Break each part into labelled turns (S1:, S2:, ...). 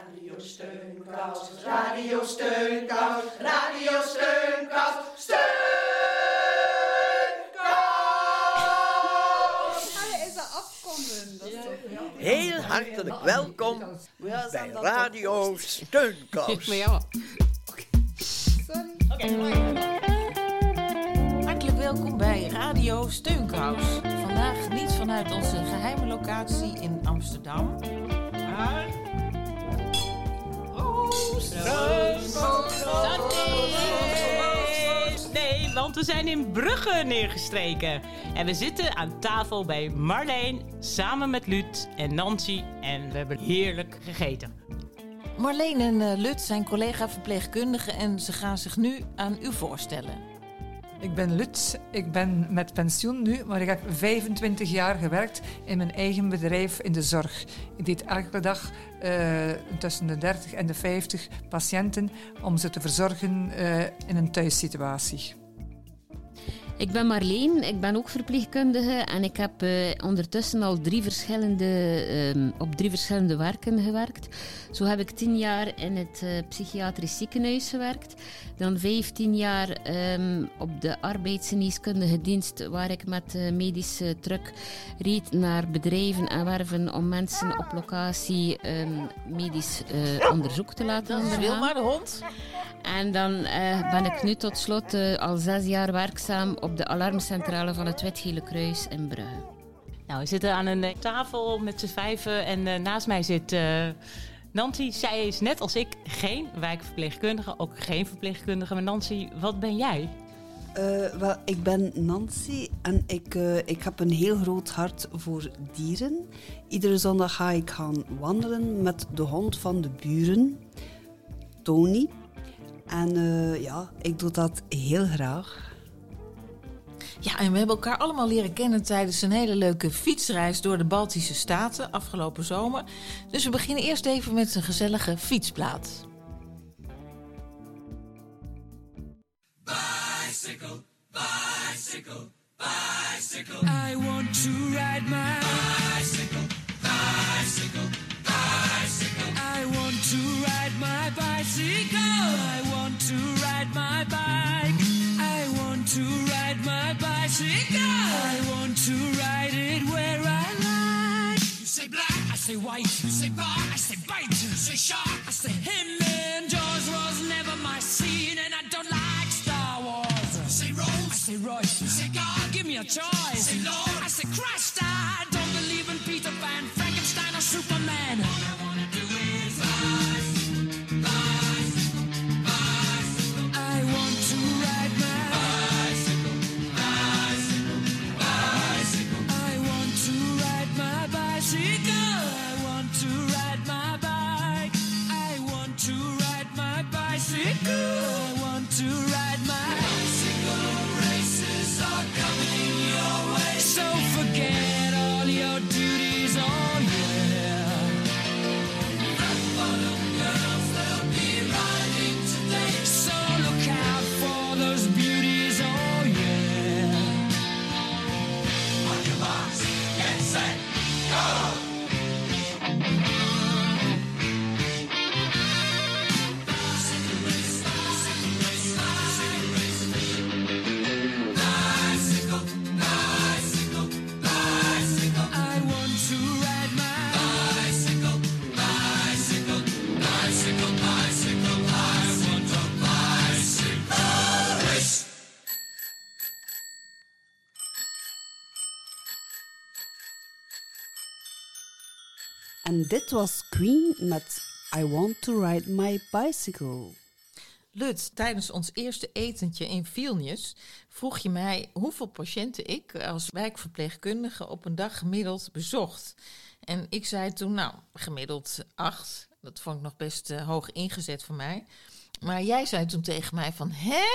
S1: Radio Steunkous, Radio Steunkous, Radio Steunkous, Steunkous!
S2: Hij is er afkomen. Dat is toch
S3: Heel hartelijk welkom bij Radio Steunkous.
S4: Ja,
S2: Sorry.
S4: hartelijk welkom bij Radio Steunkous. Vandaag niet vanuit onze geheime locatie in Amsterdam, maar...
S5: Nee, want we zijn in Brugge neergestreken. En we zitten aan tafel bij Marleen samen met Luut en Nancy. En we hebben heerlijk gegeten.
S4: Marleen en eh, Lut zijn collega-verpleegkundigen en ze gaan zich nu aan u voorstellen.
S6: Ik ben Lut, ik ben met pensioen nu, maar ik heb 25 jaar gewerkt in mijn eigen bedrijf in de zorg. Ik deed elke dag eh, tussen de 30 en de 50 patiënten om ze te verzorgen eh, in een thuissituatie.
S7: Ik ben Marleen, ik ben ook verpleegkundige en ik heb eh, ondertussen al drie verschillende, ehm, op drie verschillende werken gewerkt. Zo heb ik tien jaar in het eh, psychiatrisch ziekenhuis gewerkt. Dan vijftien jaar ehm, op de arbeidsgeneeskundige dienst waar ik met de medische truck reed naar bedrijven en werven om mensen op locatie ehm, medisch eh, onderzoek te laten
S4: Dat is
S7: ondergaan.
S4: Wilma de hond.
S7: En dan eh, ben ik nu tot slot eh, al zes jaar werkzaam op de alarmcentrale van het Wit-Gele Kruis in Brugge.
S5: Nou, we zitten aan een eh, tafel met z'n vijven en eh, naast mij zit eh, Nancy. Zij is net als ik geen wijkverpleegkundige, ook geen verpleegkundige. Maar Nancy, wat ben jij?
S8: Eh, wel, ik ben Nancy en ik, eh, ik heb een heel groot hart voor dieren. Iedere zondag ga ik gaan wandelen met de hond van de buren, Tony. En eh, ja, ik doe dat heel graag.
S4: Ja, en we hebben elkaar allemaal leren kennen tijdens een hele leuke fietsreis door de Baltische Staten afgelopen zomer. Dus we beginnen eerst even met een gezellige fietsplaat.
S9: I want to ride my bicycle, bicycle, bicycle. I want to ride my bicycle. I want to ride my bike. I want to ride my bicycle. I want to ride it where I like. You say black, I say white. You say bar, I say bite. You say shark, I say him. And Jaws was never my scene, and I don't like Star Wars. You say Rose, I say Royce. You say God, give me a choice. You Say Lord, I say Christ. I don't believe in Peter Pan, Frankenstein, or Superman.
S8: Dit was Queen met I Want to Ride My Bicycle.
S4: Lut, tijdens ons eerste etentje in Vilnius vroeg je mij hoeveel patiënten ik als wijkverpleegkundige op een dag gemiddeld bezocht. En ik zei toen, nou, gemiddeld acht. Dat vond ik nog best eh, hoog ingezet voor mij. Maar jij zei toen tegen mij van, hè?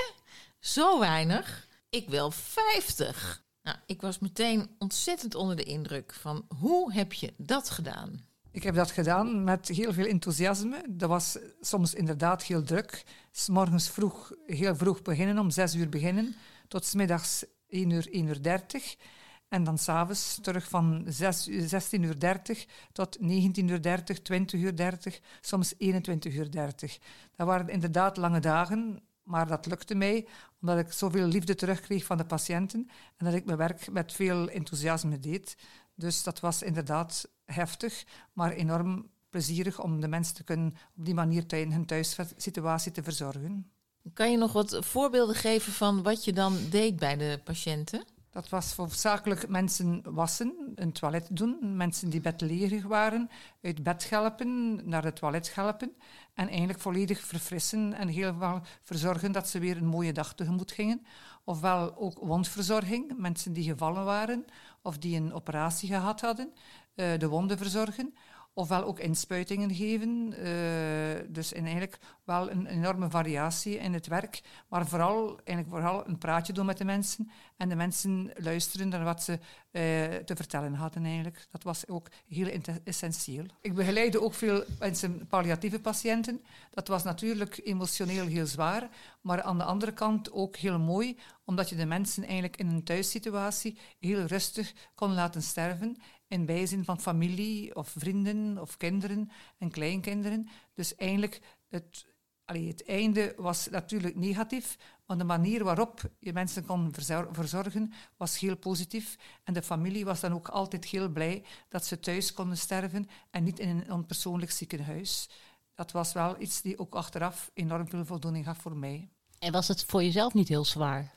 S4: Zo weinig? Ik wel 50. Nou, ik was meteen ontzettend onder de indruk van hoe heb je dat gedaan?
S6: Ik heb dat gedaan met heel veel enthousiasme. Dat was soms inderdaad heel druk. S morgens vroeg, heel vroeg beginnen, om zes uur beginnen, tot 's middags 1 uur, 1 uur 30. En dan s'avonds terug van 6 uur- 16.30 uur tot 19.30 uur, 20.30 uur, soms 21.30 uur. Dat waren inderdaad lange dagen, maar dat lukte mij omdat ik zoveel liefde terugkreeg van de patiënten en dat ik mijn werk met veel enthousiasme deed. Dus dat was inderdaad heftig, maar enorm plezierig om de mensen te kunnen op die manier in hun thuissituatie te verzorgen.
S4: Kan je nog wat voorbeelden geven van wat je dan deed bij de patiënten?
S6: Dat was hoofdzakelijk mensen wassen, een toilet doen, mensen die bedlegerig waren, uit bed helpen, naar het toilet helpen en eigenlijk volledig verfrissen en heel veel verzorgen dat ze weer een mooie dag tegemoet gingen. Ofwel ook wondverzorging, mensen die gevallen waren of die een operatie gehad hadden, eh, de wonden verzorgen. Ofwel ook inspuitingen geven. eh, dus en eigenlijk wel een enorme variatie in het werk. Maar vooral, eigenlijk vooral een praatje doen met de mensen. En de mensen luisteren naar wat ze eh, te vertellen hadden eigenlijk. Dat was ook heel essentieel. Ik begeleide ook veel mensen, palliatieve patiënten. Dat was natuurlijk emotioneel heel zwaar. Maar aan de andere kant ook heel mooi. Omdat je de mensen eigenlijk in een thuissituatie heel rustig kon laten sterven in bijzin van familie of vrienden of kinderen en kleinkinderen. Dus eigenlijk, het, allee, het einde was natuurlijk negatief, maar de manier waarop je mensen kon verzor- verzorgen was heel positief. En de familie was dan ook altijd heel blij dat ze thuis konden sterven en niet in een onpersoonlijk ziekenhuis. Dat was wel iets die ook achteraf enorm veel voldoening gaf voor mij.
S5: En was het voor jezelf niet heel zwaar?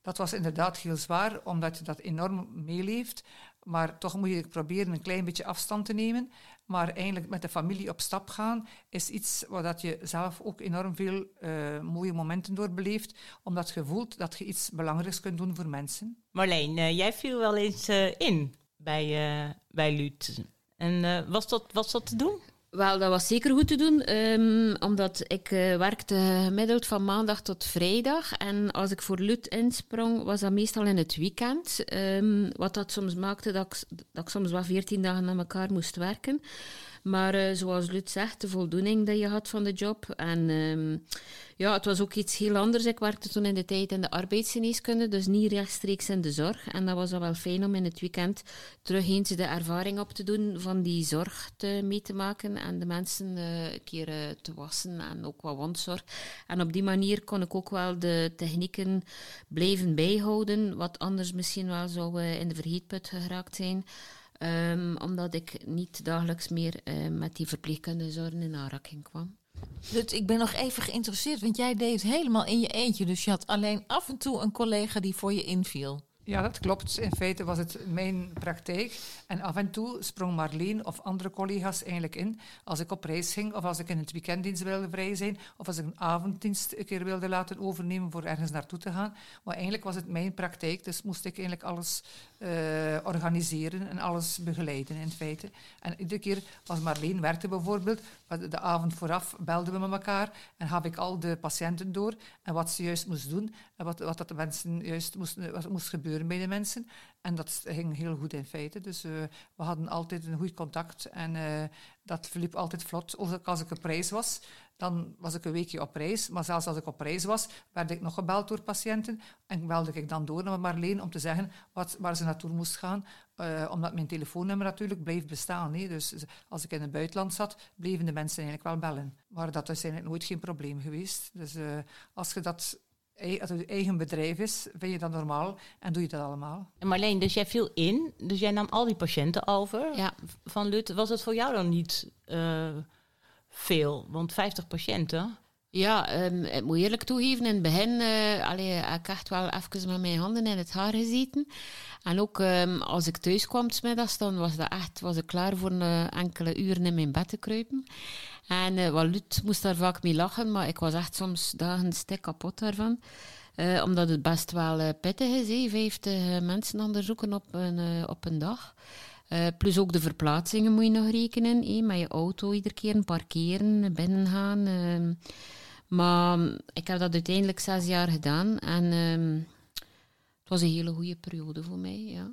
S6: Dat was inderdaad heel zwaar, omdat je dat enorm meeleeft. Maar toch moet je proberen een klein beetje afstand te nemen. Maar eigenlijk met de familie op stap gaan is iets waar je zelf ook enorm veel eh, mooie momenten door beleeft. Omdat je voelt dat je iets belangrijks kunt doen voor mensen.
S5: Marleen, eh, jij viel wel eens eh, in bij, bij Luut. En was, dat, was dat te doen?
S7: Wel, dat was zeker goed te doen, ehm, omdat ik eh, werkte gemiddeld van maandag tot vrijdag. En als ik voor Lut insprong, was dat meestal in het weekend. Ehm, wat dat soms maakte dat ik, dat ik soms wel veertien dagen aan elkaar moest werken. Maar eh, zoals Lut zegt, de voldoening die je had van de job. En ehm, ja, het was ook iets heel anders. Ik werkte toen in de tijd in de arbeidsgeneeskunde, dus niet rechtstreeks in de zorg. En dat was wel fijn om in het weekend terug eens de ervaring op te doen van die zorg mee te maken en de mensen eh, een keer eh, te wassen en ook wat wondzorg. En op die manier kon ik ook wel de technieken blijven bijhouden, wat anders misschien wel zou in de vergeetput geraakt zijn. Ehm, omdat ik niet dagelijks meer eh, met die verpleegkundige zorgen in aanraking kwam.
S4: Lut, ik ben nog even geïnteresseerd, want jij deed het helemaal in je eentje. Dus je had alleen af en toe een collega die voor je inviel.
S6: Ja, dat klopt. In feite was het mijn praktijk. En af en toe sprong Marleen of andere collega's eigenlijk in. Als ik op reis ging, of als ik in het weekenddienst wilde vrij zijn, of als ik een avonddienst een keer wilde laten overnemen voor ergens naartoe te gaan. Maar eigenlijk was het mijn praktijk, dus moest ik eigenlijk alles eh, organiseren en alles begeleiden in feite. En iedere keer als Marleen werkte bijvoorbeeld, de avond vooraf belden we met elkaar en gaf ik al de patiënten door en wat ze juist moest doen en wat, wat dat de mensen juist moesten, wat moest gebeuren bij de mensen. En dat ging heel goed in feite. Dus eh, we hadden altijd een goed contact en eh, dat verliep altijd vlot. Ook als ik op reis was, dan was ik een weekje op reis. Maar zelfs als ik op reis was, werd ik nog gebeld door patiënten. En belde ik dan door naar Marleen om te zeggen wat, waar ze naartoe moest gaan. eh, omdat mijn telefoonnummer natuurlijk bleef bestaan. hè. Dus als ik in het buitenland zat, bleven de mensen eigenlijk wel bellen. Maar dat is eigenlijk nooit geen probleem geweest. Dus eh, als je dat als het je eigen bedrijf is, vind je dat normaal en doe je dat allemaal.
S5: En Marleen, dus jij viel in, dus jij nam al die patiënten over
S7: Ja.
S5: van Lut. Was het voor jou dan niet eh, veel? Want 50 patiënten.
S7: Ja, ehm, ik moet eerlijk toegeven, in het begin eh heb ik echt wel even met mijn handen in het haar gezeten. En ook ehm, als ik thuis kwam 's middags, dan was, dat echt, was ik klaar voor een eh, enkele uren in mijn bed te kruipen. En eh wel, Lut moest daar vaak mee lachen, maar ik was echt soms dagen stik kapot daarvan. Eh, omdat het best wel eh, pittig is, hè, 50 mensen onderzoeken op een, eh, op een dag. Eh, plus ook de verplaatsingen moet je nog rekenen. hè, met je auto iedere keer parkeren, binnengaan. ehm. maar ik heb dat uiteindelijk zes jaar gedaan. En ehm, het was een hele goede periode voor mij, ja.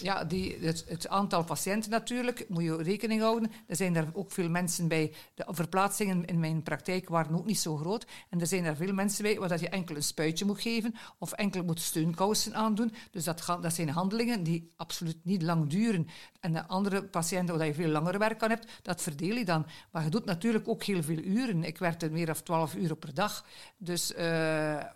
S6: Ja, die, het, het aantal patiënten natuurlijk, moet je rekening houden. Er zijn er ook veel mensen bij. De verplaatsingen in mijn praktijk waren ook niet zo groot. En er zijn er veel mensen bij waar je enkel een spuitje moet geven of enkel moet steunkousen aandoen. Dus dat, dat zijn handelingen die absoluut niet lang duren. En de andere patiënten waar je veel langer werk aan hebt, dat verdeel je dan. Maar je doet natuurlijk ook heel veel uren. Ik werkte meer dan 12 uur per dag. Dus, uh,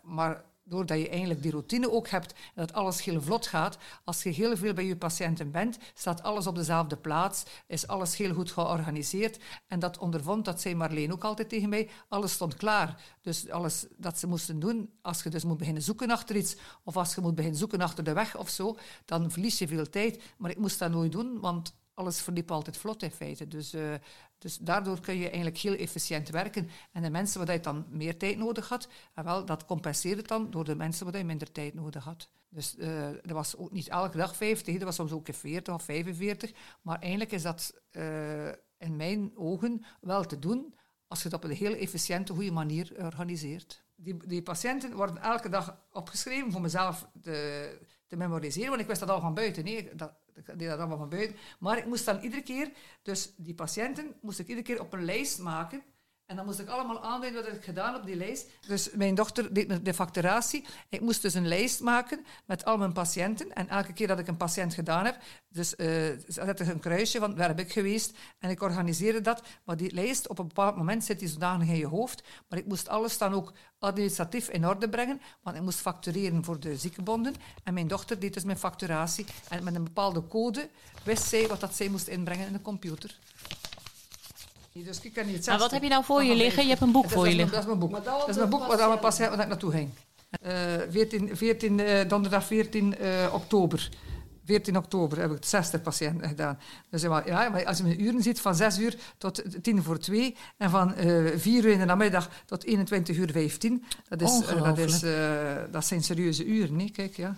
S6: maar doordat je eigenlijk die routine ook hebt en dat alles heel vlot gaat, als je heel veel bij je patiënten bent, staat alles op dezelfde plaats, is alles heel goed georganiseerd. En dat ondervond, dat zei Marleen ook altijd tegen mij, alles stond klaar. Dus alles dat ze moesten doen, als je dus moet beginnen zoeken achter iets, of als je moet beginnen zoeken achter de weg of zo, dan verlies je veel tijd. Maar ik moest dat nooit doen, want alles verliep altijd vlot in feite. Dus, uh, dus daardoor kun je eigenlijk heel efficiënt werken. En de mensen waar je dan meer tijd nodig had, en wel, dat compenseerde dan door de mensen waar je minder tijd nodig had. Dus uh, dat was ook niet elke dag 50, dat was soms ook 40 of 45. Maar eigenlijk is dat uh, in mijn ogen wel te doen als je het op een heel efficiënte, goede manier organiseert. Die, die patiënten worden elke dag opgeschreven voor mezelf te, te memoriseren, want ik wist dat al van buiten. Nee, dat, deed dat allemaal van buiten. Maar ik moest dan iedere keer, dus die patiënten, moest ik iedere keer op een lijst maken. En dan moest ik allemaal aanduiden wat ik gedaan op die lijst. Dus mijn dochter deed de facturatie. Ik moest dus een lijst maken met al mijn patiënten. En elke keer dat ik een patiënt gedaan heb, dus uh, zette ik een kruisje van waar heb ik geweest. En ik organiseerde dat. Maar die lijst, op een bepaald moment zit die zodanig in je hoofd. Maar ik moest alles dan ook administratief in orde brengen. Want ik moest factureren voor de ziekenbonden. En mijn dochter deed dus mijn facturatie. En met een bepaalde code wist zij wat dat zij moest inbrengen in de computer.
S5: Dus ik kan niet maar wat heb je nou voor je liggen? Je hebt een boek voor je liggen.
S6: Dat is mijn boek. Dat is mijn boek wat mijn patiënt waar ik naartoe ging. Uh, 14, 14, uh, donderdag 14 uh, oktober. 14 oktober heb ik 60 patiënten gedaan. Dus ja, maar als je mijn uren ziet, van 6 uur tot 10 voor 2 en van uh, 4 uur in de namiddag tot 21 uur 15. Dat, is, uh, dat, is, uh, dat zijn serieuze uren, nee? Kijk, ja.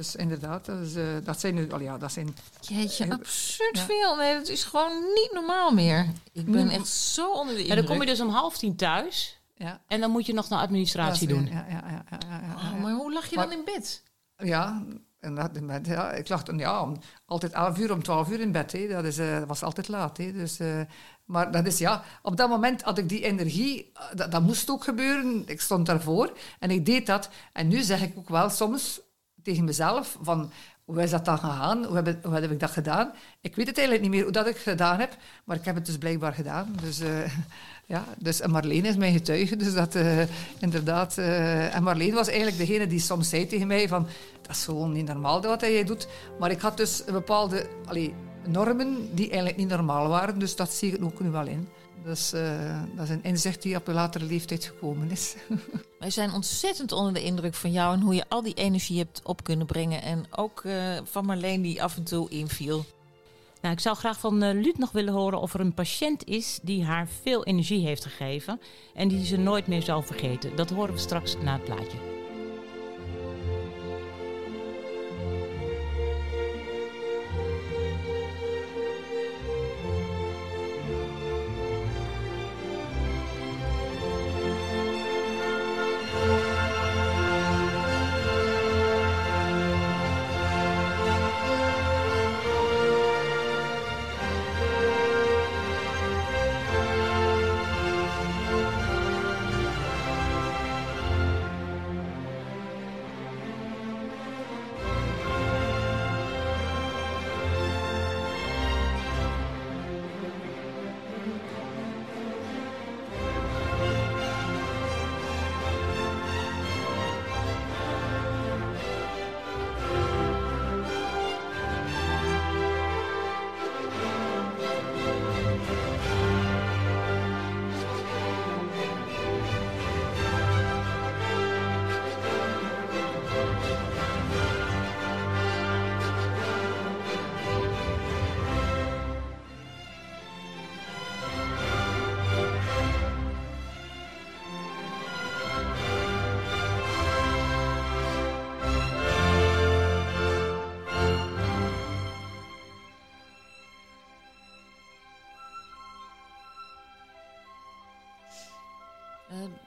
S6: Dus inderdaad, dat, is, uh, dat zijn nu, al ja, dat zijn...
S4: Jeetje, uh, absurd ja. veel. Nee, dat is gewoon niet normaal meer. Ik ben echt zo onder de indruk.
S5: En dan kom je dus om half tien thuis.
S6: Ja.
S5: En dan moet je nog naar administratie doen.
S6: Ja, ja, ja, ja, ja, ja,
S4: oh, maar hoe lag je maar, dan in bed?
S6: Ja, en dat, ja, ik lag dan ja, om, altijd 11 uur om 12 uur in bed. Hè. Dat, is, uh, dat was altijd laat. Hè. Dus, uh, maar dat is ja, op dat moment had ik die energie, dat, dat moest ook gebeuren. Ik stond daarvoor en ik deed dat. En nu zeg ik ook wel soms tegen mezelf van hoe is dat dan gegaan? Hoe heb, hoe heb ik dat gedaan? Ik weet het eigenlijk niet meer hoe dat ik gedaan heb, maar ik heb het dus blijkbaar gedaan. Dus, uh, ja, dus, en Marleen is mijn getuige, dus dat uh, inderdaad... Uh, en Marleen was eigenlijk degene die soms zei tegen mij van dat is gewoon niet normaal wat jij doet. Maar ik had dus bepaalde allee, normen die eigenlijk niet normaal waren, dus dat zie ik ook nu wel in. Dus uh, dat is een inzicht die op een latere leeftijd gekomen is.
S4: Wij zijn ontzettend onder de indruk van jou en hoe je al die energie hebt op kunnen brengen. En ook uh, van Marleen die af en toe inviel.
S5: Nou, ik zou graag van uh, Luut nog willen horen of er een patiënt is die haar veel energie heeft gegeven en die ze nooit meer zal vergeten. Dat horen we straks na het plaatje.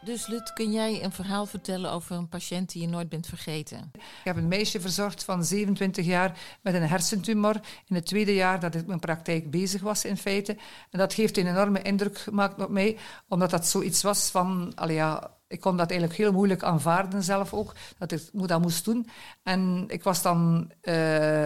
S4: Dus Lut, kun jij een verhaal vertellen over een patiënt die je nooit bent vergeten?
S6: Ik heb een meisje verzorgd van 27 jaar met een hersentumor in het tweede jaar dat ik mijn praktijk bezig was in feite. En dat heeft een enorme indruk gemaakt op mij, omdat dat zoiets was van, ja, ik kon dat eigenlijk heel moeilijk aanvaarden zelf ook, dat ik dat moest doen. En ik was dan uh,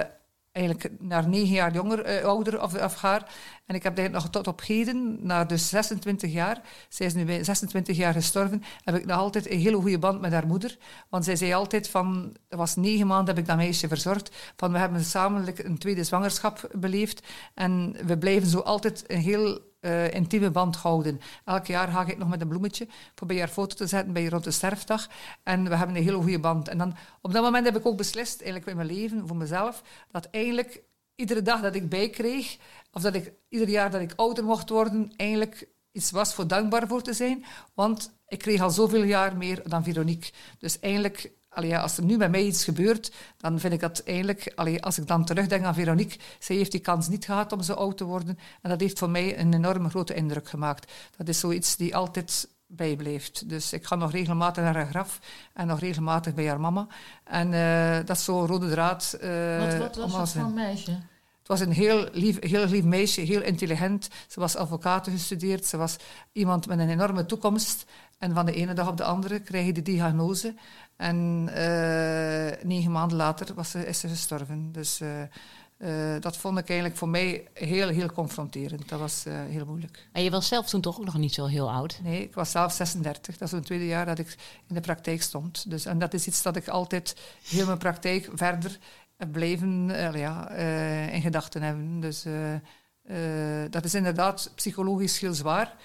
S6: eigenlijk naar negen jaar jonger, uh, ouder of, of haar. En ik heb eigenlijk nog tot op heden, na dus 26 jaar, zij is nu bij 26 jaar gestorven, heb ik nog altijd een hele goede band met haar moeder. Want zij zei altijd van, dat was negen maanden heb ik dat meisje verzorgd, van we hebben samen een tweede zwangerschap beleefd. En we blijven zo altijd een heel uh, intieme band houden. Elk jaar ga ik nog met een bloemetje bij haar foto te zetten bij rond de sterfdag. En we hebben een hele goede band. En dan, op dat moment heb ik ook beslist, eigenlijk in mijn leven, voor mezelf, dat eigenlijk iedere dag dat ik bijkreeg, of dat ik ieder jaar dat ik ouder mocht worden, eigenlijk iets was voor dankbaar voor te zijn. Want ik kreeg al zoveel jaar meer dan Veronique. Dus eigenlijk Allee, als er nu bij mij iets gebeurt, dan vind ik dat eigenlijk... Allee, als ik dan terugdenk aan Veronique, zij heeft die kans niet gehad om zo oud te worden. En dat heeft voor mij een enorme grote indruk gemaakt. Dat is zoiets die altijd bijblijft. Dus ik ga nog regelmatig naar haar graf en nog regelmatig bij haar mama. En uh, dat is zo'n rode draad.
S4: Uh, wat, wat was het voor een meisje?
S6: Het was een heel lief, heel lief meisje, heel intelligent. Ze was advocaat gestudeerd. Ze was iemand met een enorme toekomst. En van de ene dag op de andere kreeg je de diagnose. En uh, negen maanden later was ze, is ze gestorven. Dus uh, uh, dat vond ik eigenlijk voor mij heel, heel confronterend. Dat was heel moeilijk.
S5: En je was zelf toen toch ook nog niet zo heel oud?
S6: Nee, ik was zelf 36. Dat is het tweede jaar dat ik in de praktijk stond. Dus, en dat is iets dat ik altijd heel mijn praktijk verder blijven ja, in gedachten hebben. Dus dat is inderdaad psychologisch heel zwaar.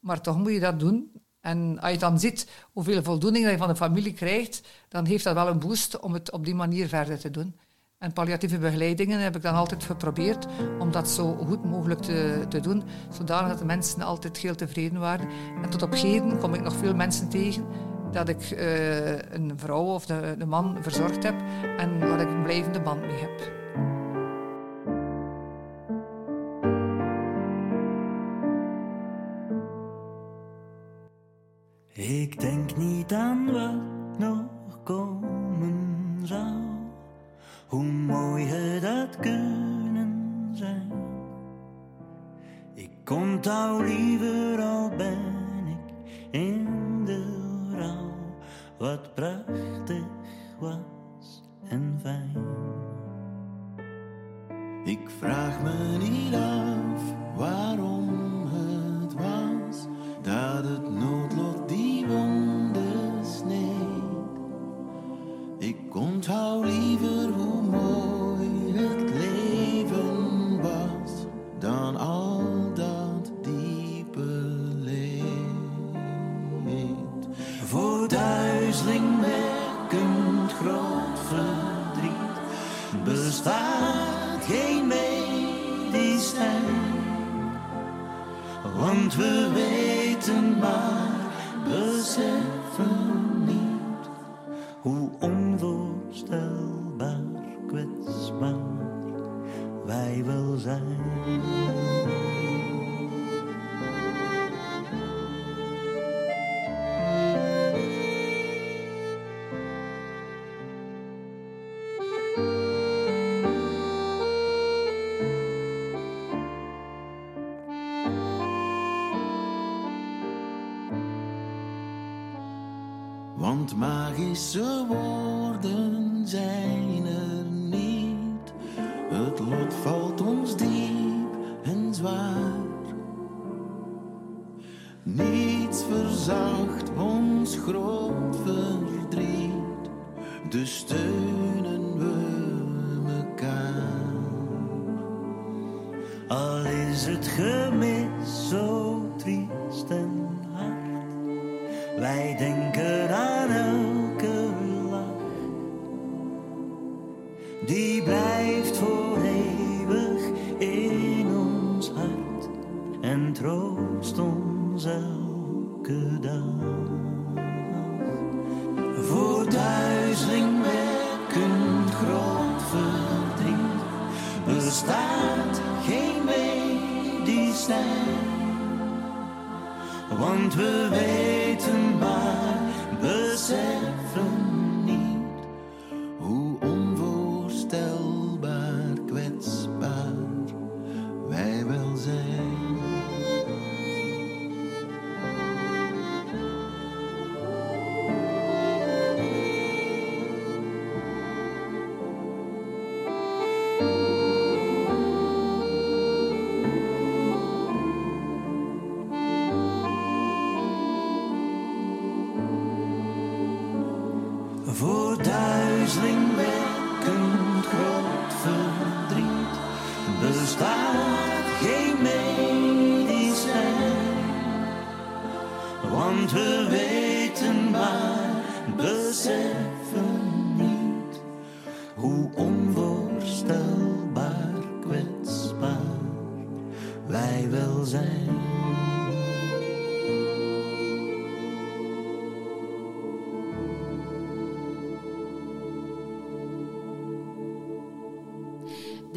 S6: Maar toch moet je dat doen. En als je dan ziet hoeveel voldoening je van de familie krijgt, dan heeft dat wel een boost om het op die manier verder te doen. En palliatieve begeleidingen heb ik dan altijd geprobeerd om dat zo goed mogelijk te, te doen, zodanig dat de mensen altijd heel tevreden waren. En tot op heden kom ik nog veel mensen tegen dat ik uh, een vrouw of de, de man verzorgd heb en waar ik een blijvende band mee heb.
S10: Ik denk niet aan wat nog komen zou, hoe mooi het had kunnen zijn. Ik onthoud liever al ben ik in de rouw, wat prachtig was en fijn. Ik vraag me niet af waarom duizelingwekkend groot verdriet bestaat geen medicijn. Want we weten maar, beseffen soon. Bestaat geen medicijn.
S11: Want we weten maar, beseffen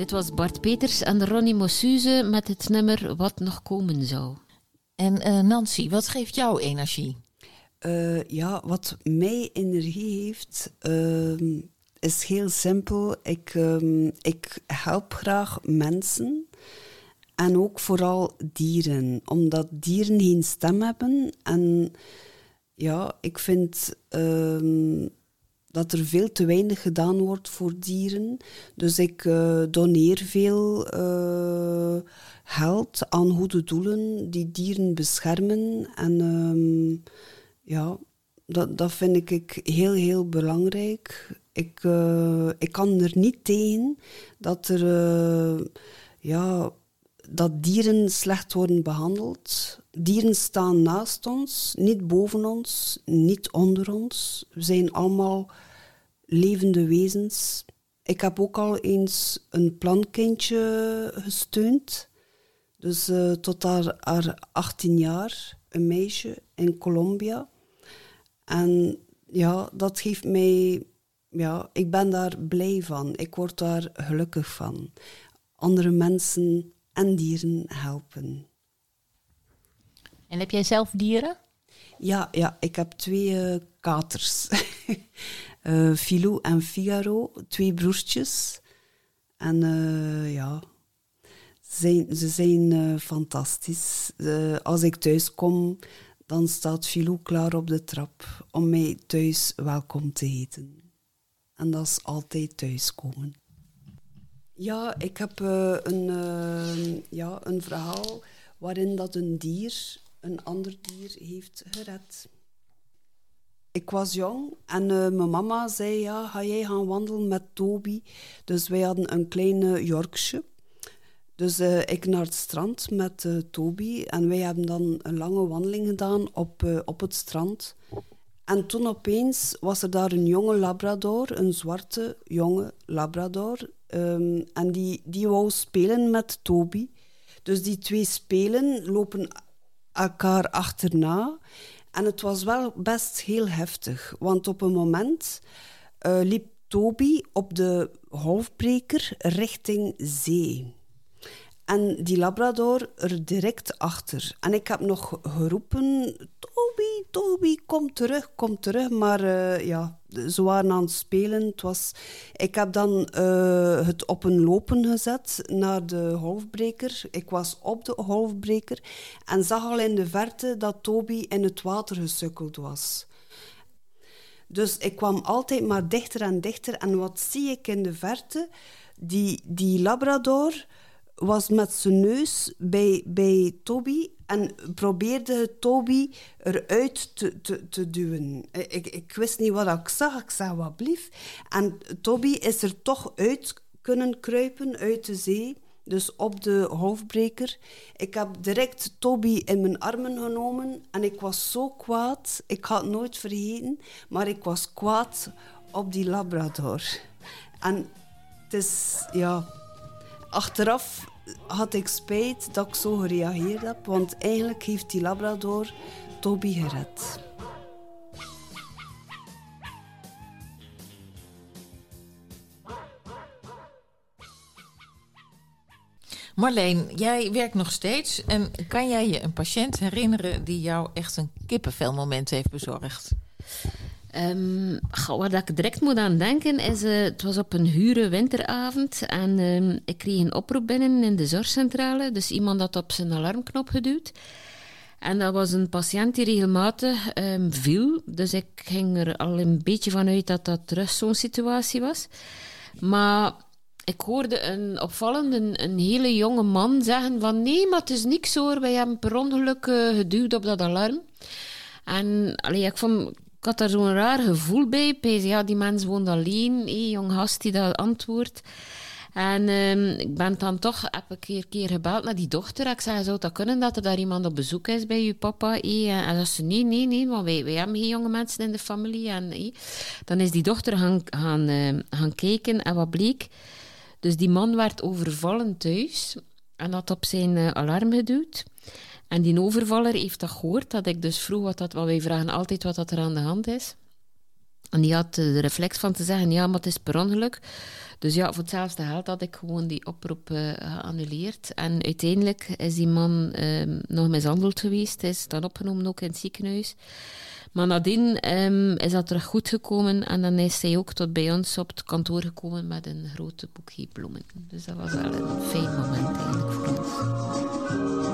S7: Dit was Bart Peters en Ronnie Mossuze met het nummer Wat nog komen zou.
S4: En eh, Nancy, wat geeft jou energie?
S8: Eh, ja, wat mij energie heeft, ehm, is heel simpel. Ik, ehm, ik help graag mensen en ook vooral dieren, omdat dieren geen stem hebben. En ja, ik vind ehm, dat er veel te weinig gedaan wordt voor dieren. Dus ik eh, doneer veel eh, geld aan goede doelen die dieren beschermen. En ehm, ja, dat, dat vind ik heel, heel belangrijk. Ik, eh, ik kan er niet tegen dat er ja, dat dieren slecht worden behandeld. Dieren staan naast ons, niet boven ons, niet onder ons. We zijn allemaal levende wezens. Ik heb ook al eens een plankindje gesteund. Dus eh, tot haar, haar 18 jaar, een meisje in Colombia. En ja, dat geeft mij... Ja, ik ben daar blij van. Ik word daar gelukkig van. Andere mensen en dieren helpen.
S5: En heb jij zelf dieren?
S8: Ja, ja ik heb twee eh, katers. Eh Filou en Figaro, twee broertjes. En eh, ja, ze zijn, eh, fantastisch. Als ik thuis kom, dan staat Filou klaar op de trap om mij thuis welkom te heten. En dat is altijd thuiskomen. Ja, ik heb een, ja, een verhaal waarin dat een dier een ander dier heeft gered. Ik was jong en eh, mijn mama zei, ja, ga jij gaan wandelen met Toby? Dus wij hadden een kleine Yorkshire. Dus eh, ik naar het strand met eh, Toby en wij hebben dan een lange wandeling gedaan op, eh, op het strand. En toen opeens was er daar een jonge labrador, een zwarte jonge labrador. ehm, en die, die wou spelen met Toby. Dus die twee spelen, lopen elkaar achterna. En het was wel best heel heftig, want op een moment eh, liep Toby op de golfbreker richting zee. En die Labrador er direct achter. En ik heb nog geroepen: Toby, Toby, kom terug, kom terug. Maar eh, ja, ze waren aan het spelen. Het was... Ik heb dan eh, het op een lopen gezet naar de golfbreker. Ik was op de golfbreker en zag al in de verte dat Toby in het water gesukkeld was. Dus ik kwam altijd maar dichter en dichter. En wat zie ik in de verte? Die, die Labrador was met zijn neus bij, bij Toby en probeerde Toby eruit te, te, te duwen. Ik, ik wist niet wat ik zag. Ik zei, wat blief. En Toby is er toch uit kunnen kruipen uit de zee. Dus op de golfbreker. Ik heb direct Toby in mijn armen genomen en ik was zo kwaad. Ik ga het nooit vergeten, maar ik was kwaad op die Labrador. En het is, ja, achteraf had ik spijt dat ik zo gereageerd heb, want eigenlijk heeft die Labrador Toby gered.
S4: Marleen, jij werkt nog steeds. En kan jij je een patiënt herinneren die jou echt een kippenvelmoment heeft bezorgd?
S7: Wat ik direct moet aan denken is, uh, het was op een gure winteravond en um, ik kreeg een oproep binnen in de zorgcentrale. Dus iemand had op zijn alarmknop geduwd. En dat was een patiënt die regelmatig um, viel. Dus ik ging er al een beetje vanuit dat dat terug zo'n situatie was. Maar ik hoorde een opvallende, een, hele jonge man zeggen van... Nee, maar het is niks hoor, wij hebben per ongeluk uh, geduwd op dat alarm. En allee, ik vond ik had daar zo'n raar gevoel bij. Ja, die mens woont alleen. Hey, jong gast die dat antwoordt. En um, ik ben dan toch, heb een keer, keer gebeld naar die dochter. Ik zei, zou dat kunnen dat er daar iemand op bezoek is bij je papa? Hey? En dat ze, nee, nee, nee, want wij, wij hebben geen jonge mensen in de familie. En. Dan is die dochter gaan, gaan, uh, gaan kijken en wat bleek. Dus die man werd overvallen thuis en had op zijn uh, alarm geduwd. En die overvaller heeft dat gehoord, dat ik dus vroeg wat dat, want wij vragen altijd wat dat er aan de hand is. En die had de reflex van te zeggen, ja, maar het is per ongeluk. Dus ja, voor hetzelfde geld had ik gewoon die oproep uh, geannuleerd. En uiteindelijk is die man uh, nog mishandeld geweest. Hij is dan opgenomen ook in het ziekenhuis. Maar nadien um, is dat terug goed gekomen. En dan is hij ook tot bij ons op het kantoor gekomen met een grote boekje bloemen. Dus dat was wel een fijn moment eigenlijk voor ons.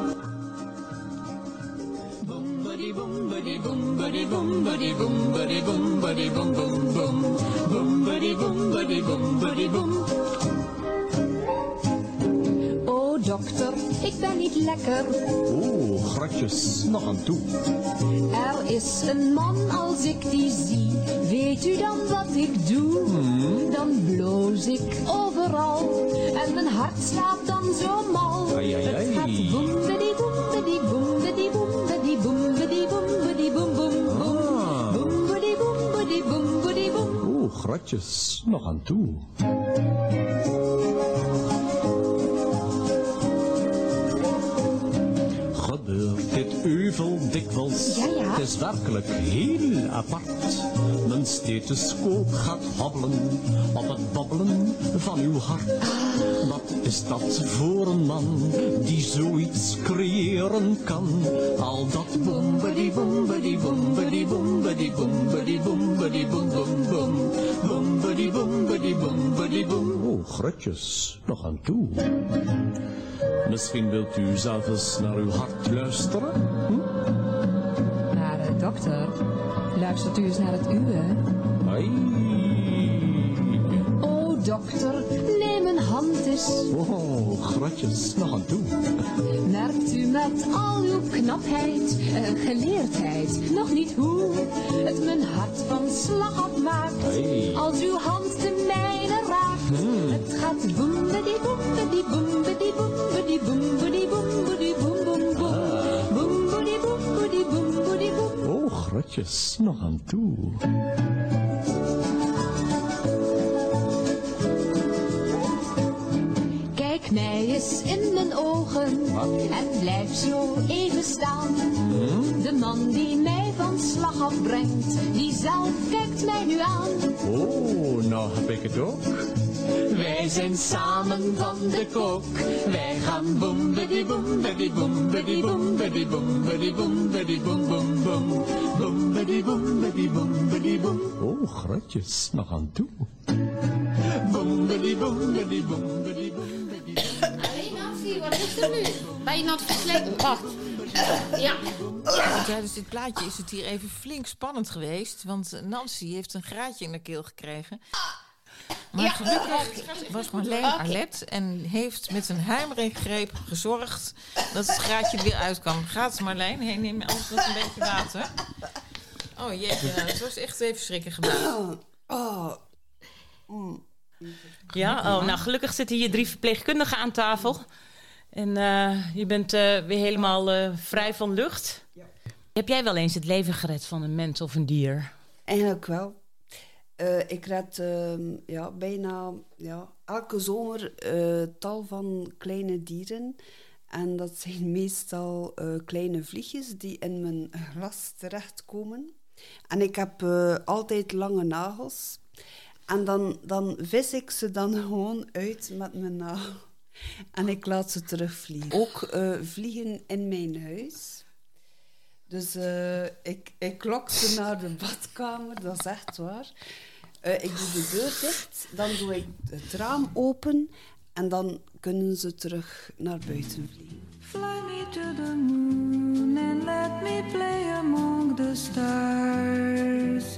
S2: Oh dokter, ik ben niet lekker.
S12: Oeh, gratjes, nog aan toe.
S2: Er is een man als ik die zie, weet u dan wat ik doe? Dan bloos ik overal en mijn hart slaat dan zo mal.
S12: Ai, ai, ai.
S2: Het gaat
S12: gratjes, nog aan toe. Gebeurt dit euvel dikwijls?
S2: Ja, ja.
S12: Het is werkelijk heel apart. Mijn stethoscoop gaat hobbelen op het babbelen van uw hart. Wat is dat voor een man die zoiets creëren kan? Al dat bombedi bombedi bombedi bombedi bombedi bombedi bom bom bom bombedi bombedi bombedi bom. Oh, grutjes, nog aan toe. Misschien wilt u zelf eens naar uw hart luisteren? Hm?
S2: Maar uh, dokter, luistert u eens naar het uwe?
S12: Ai.
S2: Oh dokter, neem een hand eens.
S12: Oh, gratjes, nog aan toe.
S2: Merkt u met al uw knapheid, uh, geleerdheid, nog niet hoe het mijn hart van slag afmaakt.
S12: Hey.
S2: Als uw hand de gaat boembedi boembedi boembedi boembedi boembedi boembedi boem boem boem. Boembedi boembedi boembedi boem.
S12: Oh, gratjes, nog aan toe.
S2: Kijk mij eens in mijn ogen en blijf zo even staan. De man die mij van slag afbrengt, die zelf kijkt mij nu aan.
S12: Oh, nou heb ik het ook.
S11: Wij zijn samen van de kook. Wij gaan boem bedi boem bedi boem bedi boem bedi boem bedi boem bedi boem boem boem boem bedi boem bedi boem bedi boem
S12: Oh, gratjes, nog aan toe.
S11: boem bedi boem bedi boem bedi boem bedi
S7: Allee, Nancy, wat is er nu? Ben je aan het verslijten? Wacht. Ja.
S4: Ja, tijdens dit plaatje is het hier even flink spannend geweest. Want Nancy heeft een graatje in de keel gekregen. Maar gelukkig was Marleen alert en heeft met een huimreekgreep gezorgd dat het graatje er weer uit kwam. Gaat Marleen? Heen, neem anders wat een beetje water. Oh jeetje, nou, het was echt even schrikken gedaan.
S8: Oh,
S5: Ja, oh, nou gelukkig zitten hier drie verpleegkundigen aan tafel. En eh, je bent eh, weer helemaal eh, vrij van lucht. Heb jij wel eens het leven gered van een mens of een dier?
S8: Eigenlijk wel. Eh, ik red ehm, ja, bijna ja, elke zomer eh, tal van kleine dieren. En dat zijn meestal eh, kleine vliegjes die in mijn glas terechtkomen. En ik heb altijd lange nagels. En dan, dan vis ik ze dan gewoon uit met mijn nagel. En ik laat ze terugvliegen. Ook vliegen in mijn huis. Dus ik, ik lok ze naar de badkamer, dat is echt waar. Eh, ik doe de deur dicht, dan doe ik het raam open en dan kunnen ze terug naar buiten vliegen.
S11: Fly me to the moon and let me play among the stars.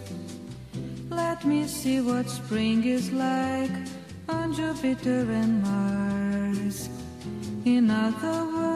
S11: Let me see what spring is like on Jupiter and Mars. In other words,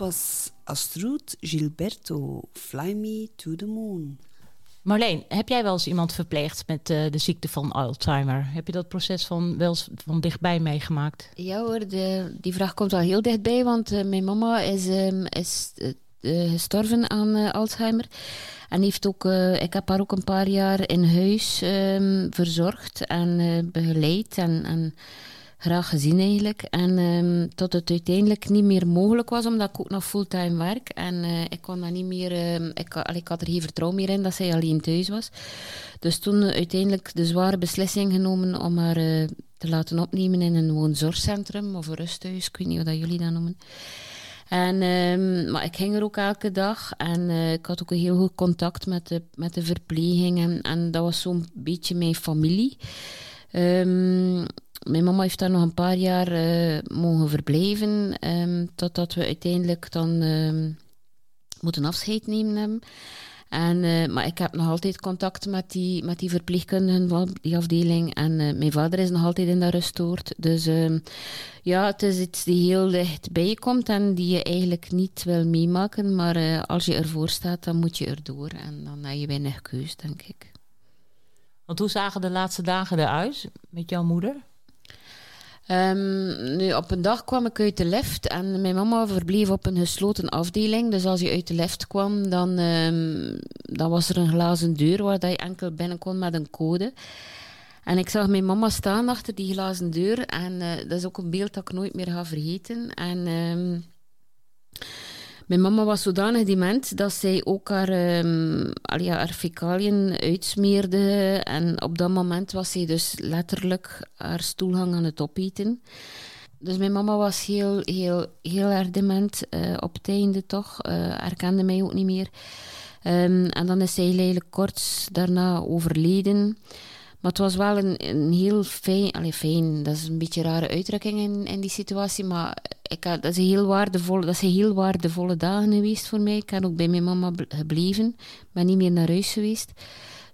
S8: was Astrud Gilberto, Fly Me to the Moon.
S5: Marleen, heb jij wel eens iemand verpleegd met eh, de ziekte van Alzheimer? Heb je dat proces van wel eens van dichtbij meegemaakt?
S7: Ja hoor, de, die vraag komt wel heel dichtbij, want eh, mijn mama is, ehm, is eh, gestorven aan eh, Alzheimer. En heeft ook, eh, ik heb haar ook een paar jaar in huis ehm, verzorgd en eh, begeleid en, en graag gezien eigenlijk. En ehm, tot het uiteindelijk niet meer mogelijk was, omdat ik ook nog fulltime werk. En eh, ik kon dat niet meer, ehm, ik, allee, ik had er geen vertrouwen meer in dat zij alleen thuis was. Dus toen eh, uiteindelijk de zware beslissing genomen om haar eh, te laten opnemen in een woonzorgcentrum of een rusthuis. Ik weet niet hoe jullie dat noemen. En, ehm, maar ik ging er ook elke dag en ik had ook een heel goed contact met de, met de verpleging. En, en dat was zo'n beetje mijn familie. Ehm, mijn mama heeft daar nog een paar jaar eh, mogen verblijven, ehm, totdat we uiteindelijk dan ehm, moeten afscheid nemen. En, eh, maar ik heb nog altijd contact met die, met die verpleegkundigen van die afdeling. En eh, mijn vader is nog altijd in dat rustoord. Dus ehm, ja, het is iets die heel dichtbij komt en die je eigenlijk niet wil meemaken. Maar als je ervoor staat, dan moet je erdoor. En dan heb je weinig keus, denk ik.
S5: Want hoe zagen de laatste dagen eruit met jouw moeder?
S7: Ehm, nu, op een dag kwam ik uit de lift en mijn mama verbleef op een gesloten afdeling. Dus als je uit de lift kwam, dan, ehm, dan was er een glazen deur waar je enkel binnen kon met een code. En ik zag mijn mama staan achter die glazen deur. En eh, dat is ook een beeld dat ik nooit meer ga vergeten. En ehm, mijn mama was zodanig dement dat zij ook haar, fecaliën uitsmeerde. En op dat moment was zij dus letterlijk haar stoelgang aan het opeten. Dus mijn mama was heel, heel, heel erg dement eh, op het einde toch. eh herkende mij ook niet meer. Ehm, en dan is zij eigenlijk kort daarna overleden. Maar het was wel een, een heel fijn, allee, fijn, dat is een beetje een rare uitdrukking in, in die situatie, maar ik had, dat, is heel waardevolle, dat zijn heel waardevolle dagen geweest voor mij. Ik ben ook bij mijn mama bl- gebleven, ben niet meer naar huis geweest.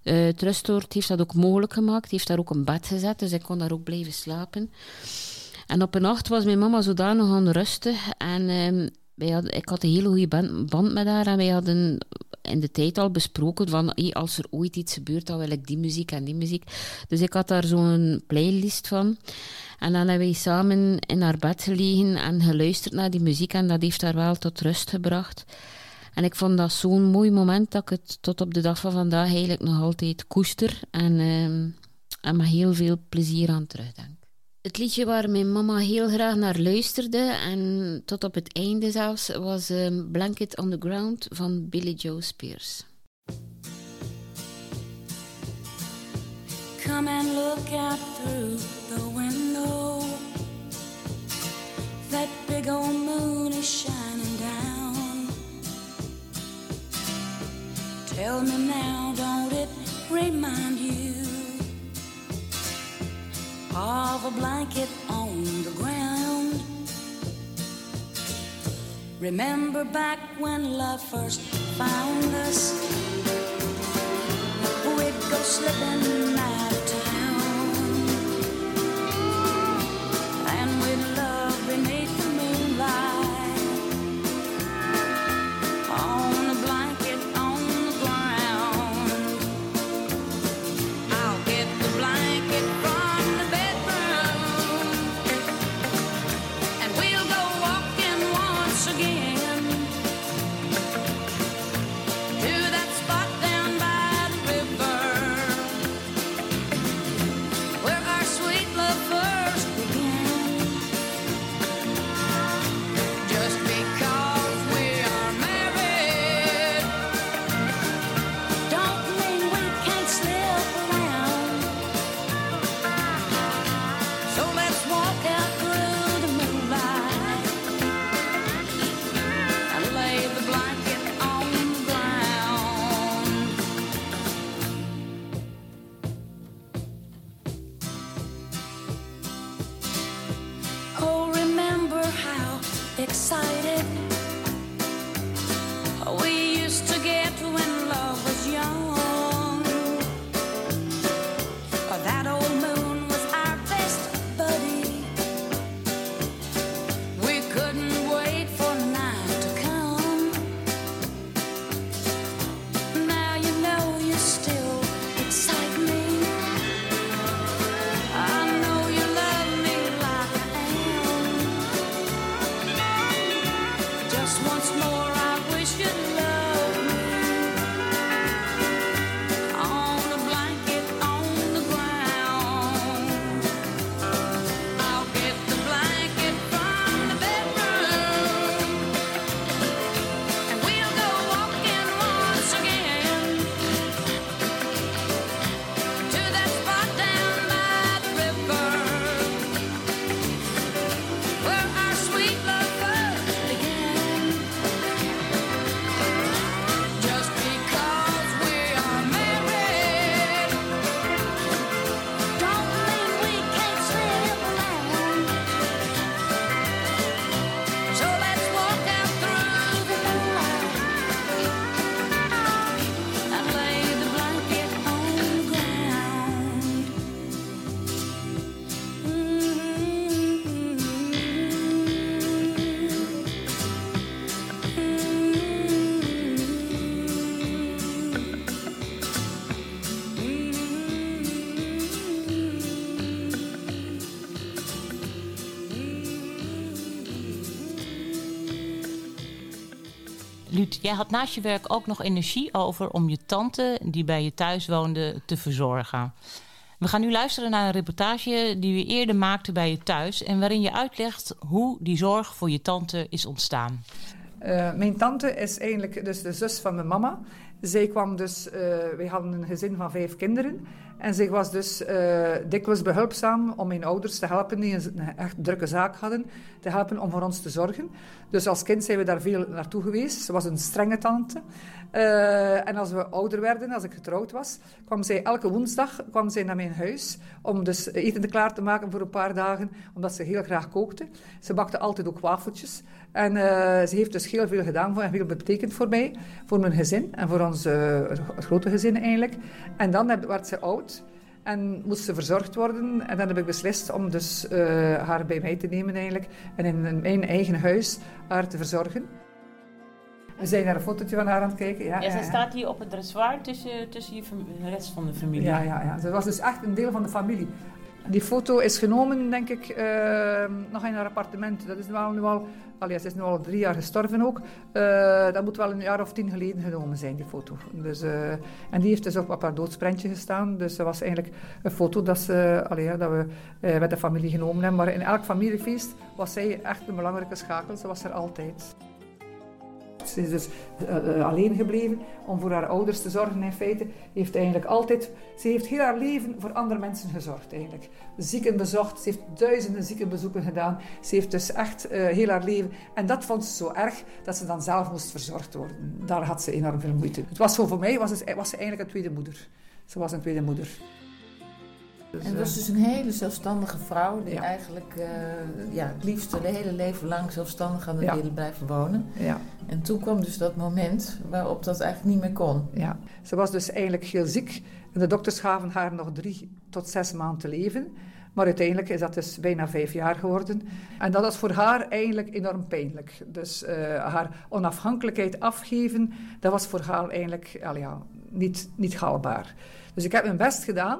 S7: Eh het rustoord heeft dat ook mogelijk gemaakt, heeft daar ook een bed gezet, dus ik kon daar ook blijven slapen. En op een nacht was mijn mama zodanig onrustig en ehm, wij hadden, ik had een hele goede band, band met haar en wij hadden in de tijd al besproken van als er ooit iets gebeurt, dan wil ik die muziek en die muziek. Dus ik had daar zo'n playlist van. En dan hebben we samen in haar bed gelegen en geluisterd naar die muziek en dat heeft haar wel tot rust gebracht. En ik vond dat zo'n mooi moment dat ik het tot op de dag van vandaag eigenlijk nog altijd koester en, ehm, en met heel veel plezier aan terugdenk. Het liedje waar mijn mama heel graag naar luisterde en tot op het einde zelfs was ehm, Blanket on the Ground van Billy Joe Spears.
S13: Come and look out through the window. That big old moon is shining down. Tell me now, don't it remind you of a blanket on the ground? Remember back when love first found us? We'd go slipping out of town, and we'd love beneath
S5: jij had naast je werk ook nog energie over om je tante, die bij je thuis woonde, te verzorgen. We gaan nu luisteren naar een reportage die we eerder maakten bij je thuis en waarin je uitlegt hoe die zorg voor je tante is ontstaan.
S6: Eh, mijn tante is eigenlijk dus de zus van mijn mama. Zij kwam dus, eh wij hadden een gezin van vijf kinderen. En zij was dus eh, dikwijls behulpzaam om mijn ouders te helpen, die een echt drukke zaak hadden, te helpen om voor ons te zorgen. Dus als kind zijn we daar veel naartoe geweest. Ze was een strenge tante. Eh, en als we ouder werden, als ik getrouwd was, kwam zij elke woensdag kwam zij naar mijn huis om dus eten te klaar te maken voor een paar dagen, omdat ze heel graag kookte. Ze bakte altijd ook wafeltjes. En eh, ze heeft dus heel veel gedaan voor en veel betekend voor mij, voor mijn gezin en voor ons eh, grote gezin eigenlijk. En dan heb- werd ze oud en moest ze verzorgd worden. En dan heb ik beslist om dus eh, haar bij mij te nemen eigenlijk en in mijn eigen huis haar te verzorgen. We zijn naar een fotootje van haar aan het kijken. Ja,
S5: Ja,
S6: ja.
S5: staat hier op het dressoir tussen, tussen je de rest van de familie.
S6: Ja, ja, ja. Ze was dus echt een deel van de familie. Die foto is genomen, denk ik, eh, nog in haar appartement. Dat is wel nu al, allee, ze is nu al drie jaar gestorven ook. Eh, dat moet wel een jaar of tien geleden genomen zijn, die foto. Dus, eh, en die heeft dus ook op haar doodsprentje gestaan. Dus dat was eigenlijk een foto dat, ze, allee, dat we met de familie genomen hebben. Maar in elk familiefeest was zij echt een belangrijke schakel. Ze was er altijd. Ze is dus eh, eh, alleen gebleven om voor haar ouders te zorgen in feite. Heeft eigenlijk altijd, ze heeft heel haar leven voor andere mensen gezorgd eigenlijk. Zieken bezocht, ze heeft duizenden ziekenbezoeken gedaan. Ze heeft dus echt eh, heel haar leven. En dat vond ze zo erg dat ze dan zelf moest verzorgd worden. Daar had ze enorm veel moeite. Het was zo voor mij, was, was ze eigenlijk een tweede moeder. Ze was een tweede moeder. Dus,
S4: En dat was
S6: eh,
S4: dus een hele zelfstandige vrouw die eigenlijk eh, ja, het liefst haar hele leven lang zelfstandig aan de
S6: Ja.
S4: willen blijven wonen.
S6: Ja.
S4: En toen kwam dus dat moment waarop dat eigenlijk niet meer kon.
S6: Ja, ze was dus eigenlijk heel ziek. En de dokters gaven haar nog drie tot zes maanden te leven. Maar uiteindelijk is dat dus bijna vijf jaar geworden. En dat was voor haar eigenlijk enorm pijnlijk. Dus eh, haar onafhankelijkheid afgeven, dat was voor haar eigenlijk al ja, niet, niet haalbaar. Dus ik heb mijn best gedaan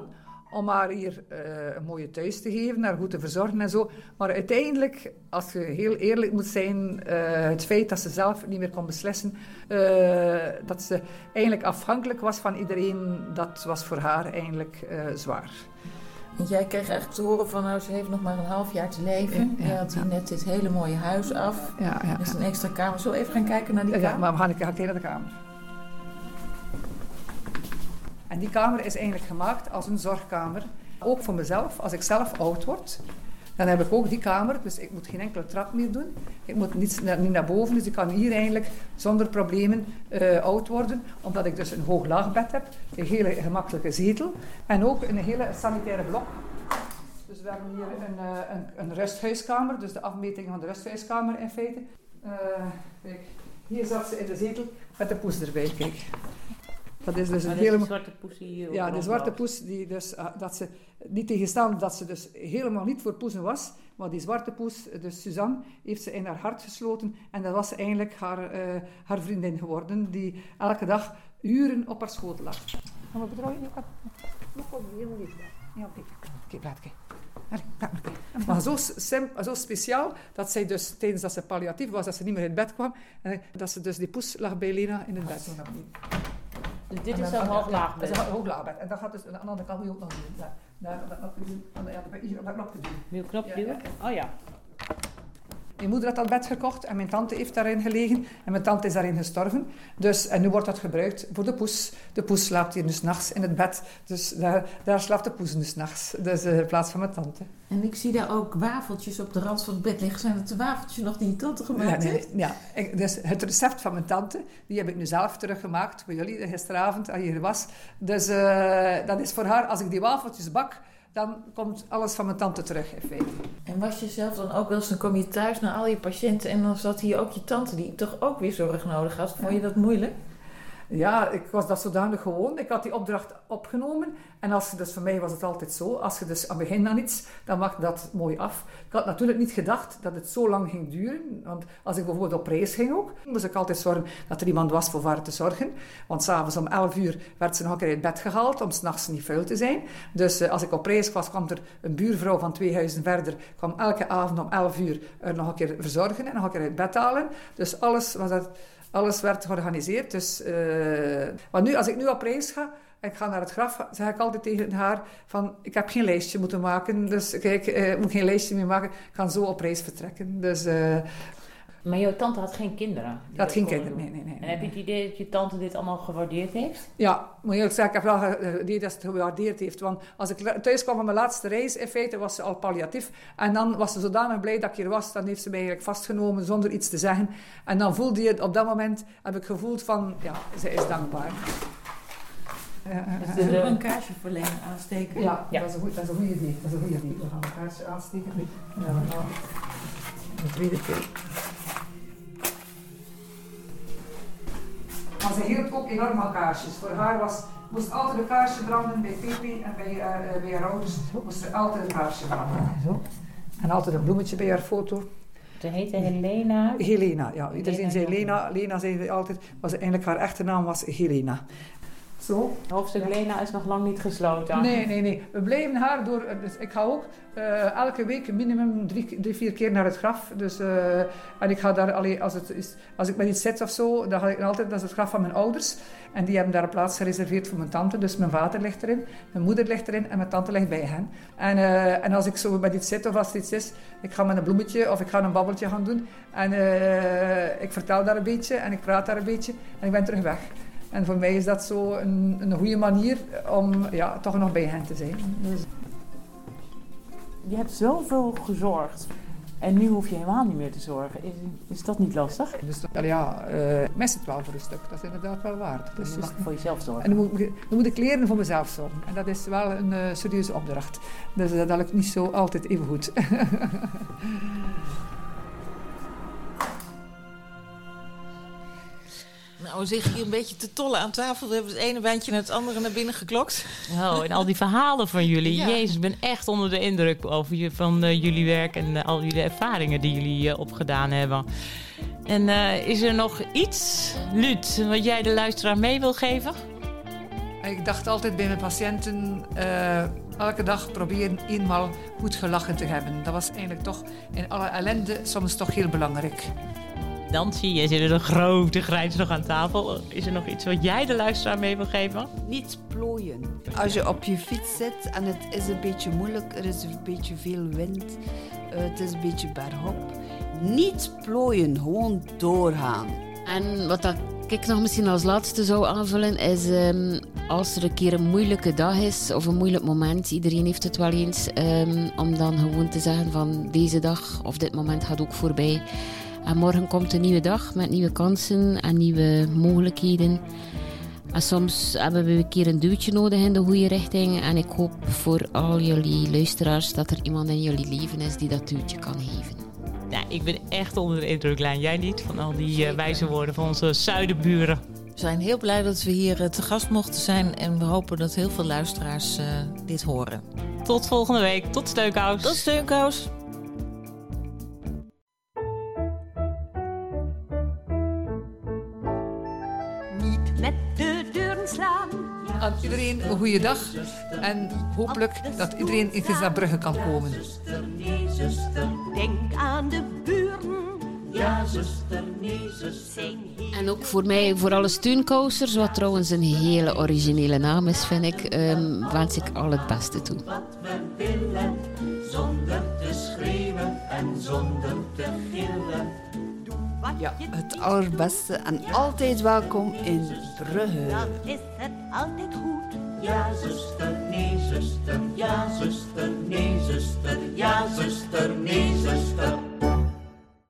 S6: om haar hier eh, een mooie thuis te geven, haar goed te verzorgen en zo. Maar uiteindelijk, als je heel eerlijk moet zijn, eh, het feit dat ze zelf niet meer kon beslissen, eh, dat ze eigenlijk afhankelijk was van iedereen, dat was voor haar eigenlijk zwaar.
S4: Want jij kreeg eigenlijk te horen van, nou, ze heeft nog maar een half jaar te leven.
S6: Ja,
S4: je had hier net dit hele mooie huis af.
S6: Ja, ja,
S4: Er is een extra kamer. Zullen we even gaan kijken naar die
S6: Ja,
S4: kamer?
S6: maar we gaan keer naar de kamer. En die kamer is eigenlijk gemaakt als een zorgkamer. Ook voor mezelf, als ik zelf oud word, dan heb ik ook die kamer. Dus ik moet geen enkele trap meer doen. Ik moet niet, niet naar boven, dus ik kan hier eigenlijk zonder problemen eh, oud worden. Omdat ik dus een hoog laagbed heb, een hele gemakkelijke zetel en ook een hele sanitaire blok. Dus we hebben hier een, eh, een, een rusthuiskamer, dus de afmeting van de rusthuiskamer in feite. Eh, kijk, hier zat ze in de zetel met de poes erbij, kijk. Dat is dus een hele...
S5: zwarte poes die hier
S6: Ja, de zwarte poes, die dus, ah, dat ze, niet tegenstaan dat ze dus helemaal niet voor poezen was, maar die zwarte poes, dus Suzanne, heeft ze in haar hart gesloten en dat was eigenlijk haar, eh, haar vriendin geworden, die elke dag uren op haar schoot lag. Gaan we bedrouwen? Ja, heel lief. Ja, oké. Oké, laat ik. Allee, laat maar zo, sim- zo speciaal dat zij dus tijdens dat ze palliatief was, dat ze niet meer in bed kwam, en dat ze dus die poes lag bij Lena in het bed.
S5: Dus dit is
S6: dan-
S5: een hooglaag
S6: Dat is een hooglaagbed. En dat gaat dus aan de andere kant nog doen. Daar, dat knopje doen. Aan de- knopje doen.
S5: Duwen? Oh ja.
S6: Mijn moeder had dat bed gekocht en mijn tante heeft daarin gelegen. En mijn tante is daarin gestorven. Dus, en nu wordt dat gebruikt voor de poes. De poes slaapt hier dus nachts in het bed. Dus daar, daar slaapt de poes dus nachts. Dus eh, in plaats van mijn tante.
S4: En ik zie daar ook wafeltjes op de rand van het bed liggen. Zijn het de wafeltjes nog die je tante gemaakt
S6: Ja, nee,
S4: heeft?
S6: nee, ja. Ik- dus het recept van mijn tante, die heb ik nu zelf teruggemaakt voor jullie eh, gisteravond, als je hier was. Dus eh, dat is voor haar, als ik die wafeltjes bak, dan komt alles van mijn tante terug in feite.
S4: En was je zelf dan ook wel eens, dan kom je thuis naar al je patiënten en dan zat hier ook je tante die toch ook weer zorg nodig had. Vond je dat moeilijk?
S6: Ja, ik was dat zodanig gewoon. Ik had die opdracht opgenomen. En als dus, voor mij was het altijd zo. Als je dus aan het begin aan iets, dan maakt dat mooi af. Ik had natuurlijk niet gedacht dat het zo lang ging duren. Want als ik bijvoorbeeld op reis ging ook, moest ik altijd zorgen dat er iemand was voor haar te zorgen. Want s'avonds om 11 uur werd ze nog een keer uit bed gehaald om s'nachts niet vuil te zijn. Dus eh, als ik op reis was, kwam er een buurvrouw van twee huizen verder. kwam elke avond om 11 uur er nog een keer verzorgen en nog een keer uit bed halen. Dus alles was dat... Alles werd georganiseerd. Dus, eh, maar nu, als ik nu op reis ga en ik ga naar het graf, zeg ik altijd tegen haar van, ik heb geen lijstje moeten maken. Dus kijk, eh, ik moet geen lijstje meer maken. Ik ga zo op reis vertrekken. Dus, eh,
S5: Maar jouw tante had geen kinderen? Die
S6: had geen kinderen, nee, nee, nee.
S5: En heb je het idee dat je tante dit allemaal gewaardeerd heeft?
S6: Ja, moet je ook zeggen, ik heb wel ge- het idee dat ze het gewaardeerd heeft. Want als ik thuis kwam van mijn laatste reis, in feite was ze al palliatief. En dan was ze zodanig blij dat ik hier was, dan heeft ze mij eigenlijk vastgenomen zonder iets te zeggen. En dan voelde je het, op dat moment heb ik gevoeld van, ja, ze is dankbaar. Ja.
S4: Zullen we een kaarsje Lena aansteken?
S6: Ja, Dat, is een goed, dat is een goed idee. Dat is een goed idee. We gaan een kaarsje aansteken. Ja, we gaan de tweede keer. Maar ze hield ook enorm aan kaarsjes. Voor haar was, moest altijd een kaarsje branden bij Pepe en bij, eh, eh, bij haar ouders. Moest er altijd een kaarsje branden. Zo. En altijd een bloemetje bij haar foto.
S5: Ze heette Helena.
S6: Helena, ja. Iedereen
S5: Helena
S6: zei. Lena. Lena zei ze altijd, was eigenlijk haar echte naam was Helena. Zo.
S5: Hoofdstuk Lena is nog lang niet gesloten.
S6: Nee, nee, nee. We blijven haar door. Dus ik ga ook eh, elke week minimum drie, drie, vier keer naar het graf. Dus, eh, en ik ga daar alleen, als, het is, als ik met iets zit of zo, dan ga ik altijd, dat is het graf van mijn ouders. En die hebben daar een plaats gereserveerd voor mijn tante. Dus mijn vader ligt erin, mijn moeder ligt erin en mijn tante ligt bij hen. En, eh, en als ik zo met iets zit of als er iets is, ik ga met een bloemetje of ik ga een babbeltje gaan doen. En eh, ik vertel daar een beetje en ik praat daar een beetje en ik ben terug weg. En voor mij is dat zo een, een goede manier om ja, toch nog bij hen te zijn. Dus,
S5: Je hebt zoveel gezorgd. En nu hoef je helemaal niet meer te zorgen. Is, is dat niet lastig?
S6: dus ja, mis het wel voor een stuk. Dat is inderdaad wel waar.
S5: Dus je mag voor jezelf zorgen.
S6: en dan moet, dan moet ik leren voor mezelf zorgen. En dat is wel een eh, serieuze opdracht. Dus eh, dat lukt niet zo altijd even goed.
S4: Nou, we zitten hier een beetje te tollen aan tafel. We hebben het ene wijntje naar het andere naar binnen geklokt.
S5: Oh, en al die verhalen van jullie.
S4: Ja.
S5: Jezus, ik ben echt onder de indruk over je, van eh, jullie werk en eh, al jullie ervaringen die jullie eh, opgedaan hebben. En eh, is er nog iets, Luut, wat jij de luisteraar mee wil geven?
S6: ik dacht altijd bij mijn patiënten, eh, elke dag proberen eenmaal goed gelachen te hebben. Dat was eigenlijk toch in alle ellende soms toch heel belangrijk.
S5: Dan zie je, zit er een grote grijns nog aan tafel. Is er nog iets wat jij de luisteraar mee wil geven?
S8: Niet plooien. Als je op je fiets zit en het is een beetje moeilijk, er is een beetje veel wind, eh, het is een beetje bergop. Niet plooien, gewoon doorgaan.
S7: En wat dat ik nog misschien als laatste zou aanvullen is ehm, als er een keer een moeilijke dag is of een moeilijk moment, iedereen heeft het wel eens, ehm, om dan gewoon te zeggen van deze dag of dit moment gaat ook voorbij. En morgen komt een nieuwe dag met nieuwe kansen en nieuwe mogelijkheden. En soms hebben we een keer een duwtje nodig in de goede richting. En ik hoop voor al jullie luisteraars dat er iemand in jullie leven is die dat duwtje kan geven.
S5: Ja, ik ben echt onder de indruk, Lijn. Jij niet? Van al die eh, wijze woorden van onze zuidenburen.
S4: We zijn heel blij dat we hier eh, te gast mochten zijn. En we hopen dat heel veel luisteraars eh, dit horen.
S5: Tot volgende week. Tot steunkous.
S4: Tot steunkous.
S6: Aan iedereen een goede dag en hopelijk dat iedereen in naar Brugge kan komen.
S2: Nee, zuster, denk aan de buren. Ja, zuster, nee, zuster.
S7: En ook voor mij, voor alle steunkousers, wat trouwens een hele originele naam is, vind ik, ehm, wens ik al het beste toe.
S11: willen, zonder te schreeuwen en zonder te gillen.
S8: Ja, het allerbeste en altijd welkom in Brugge.
S2: Dan is het altijd goed.
S11: Ja, zuster, nee, zuster, ja, zuster, nee, zuster, ja, zuster, nee, zuster.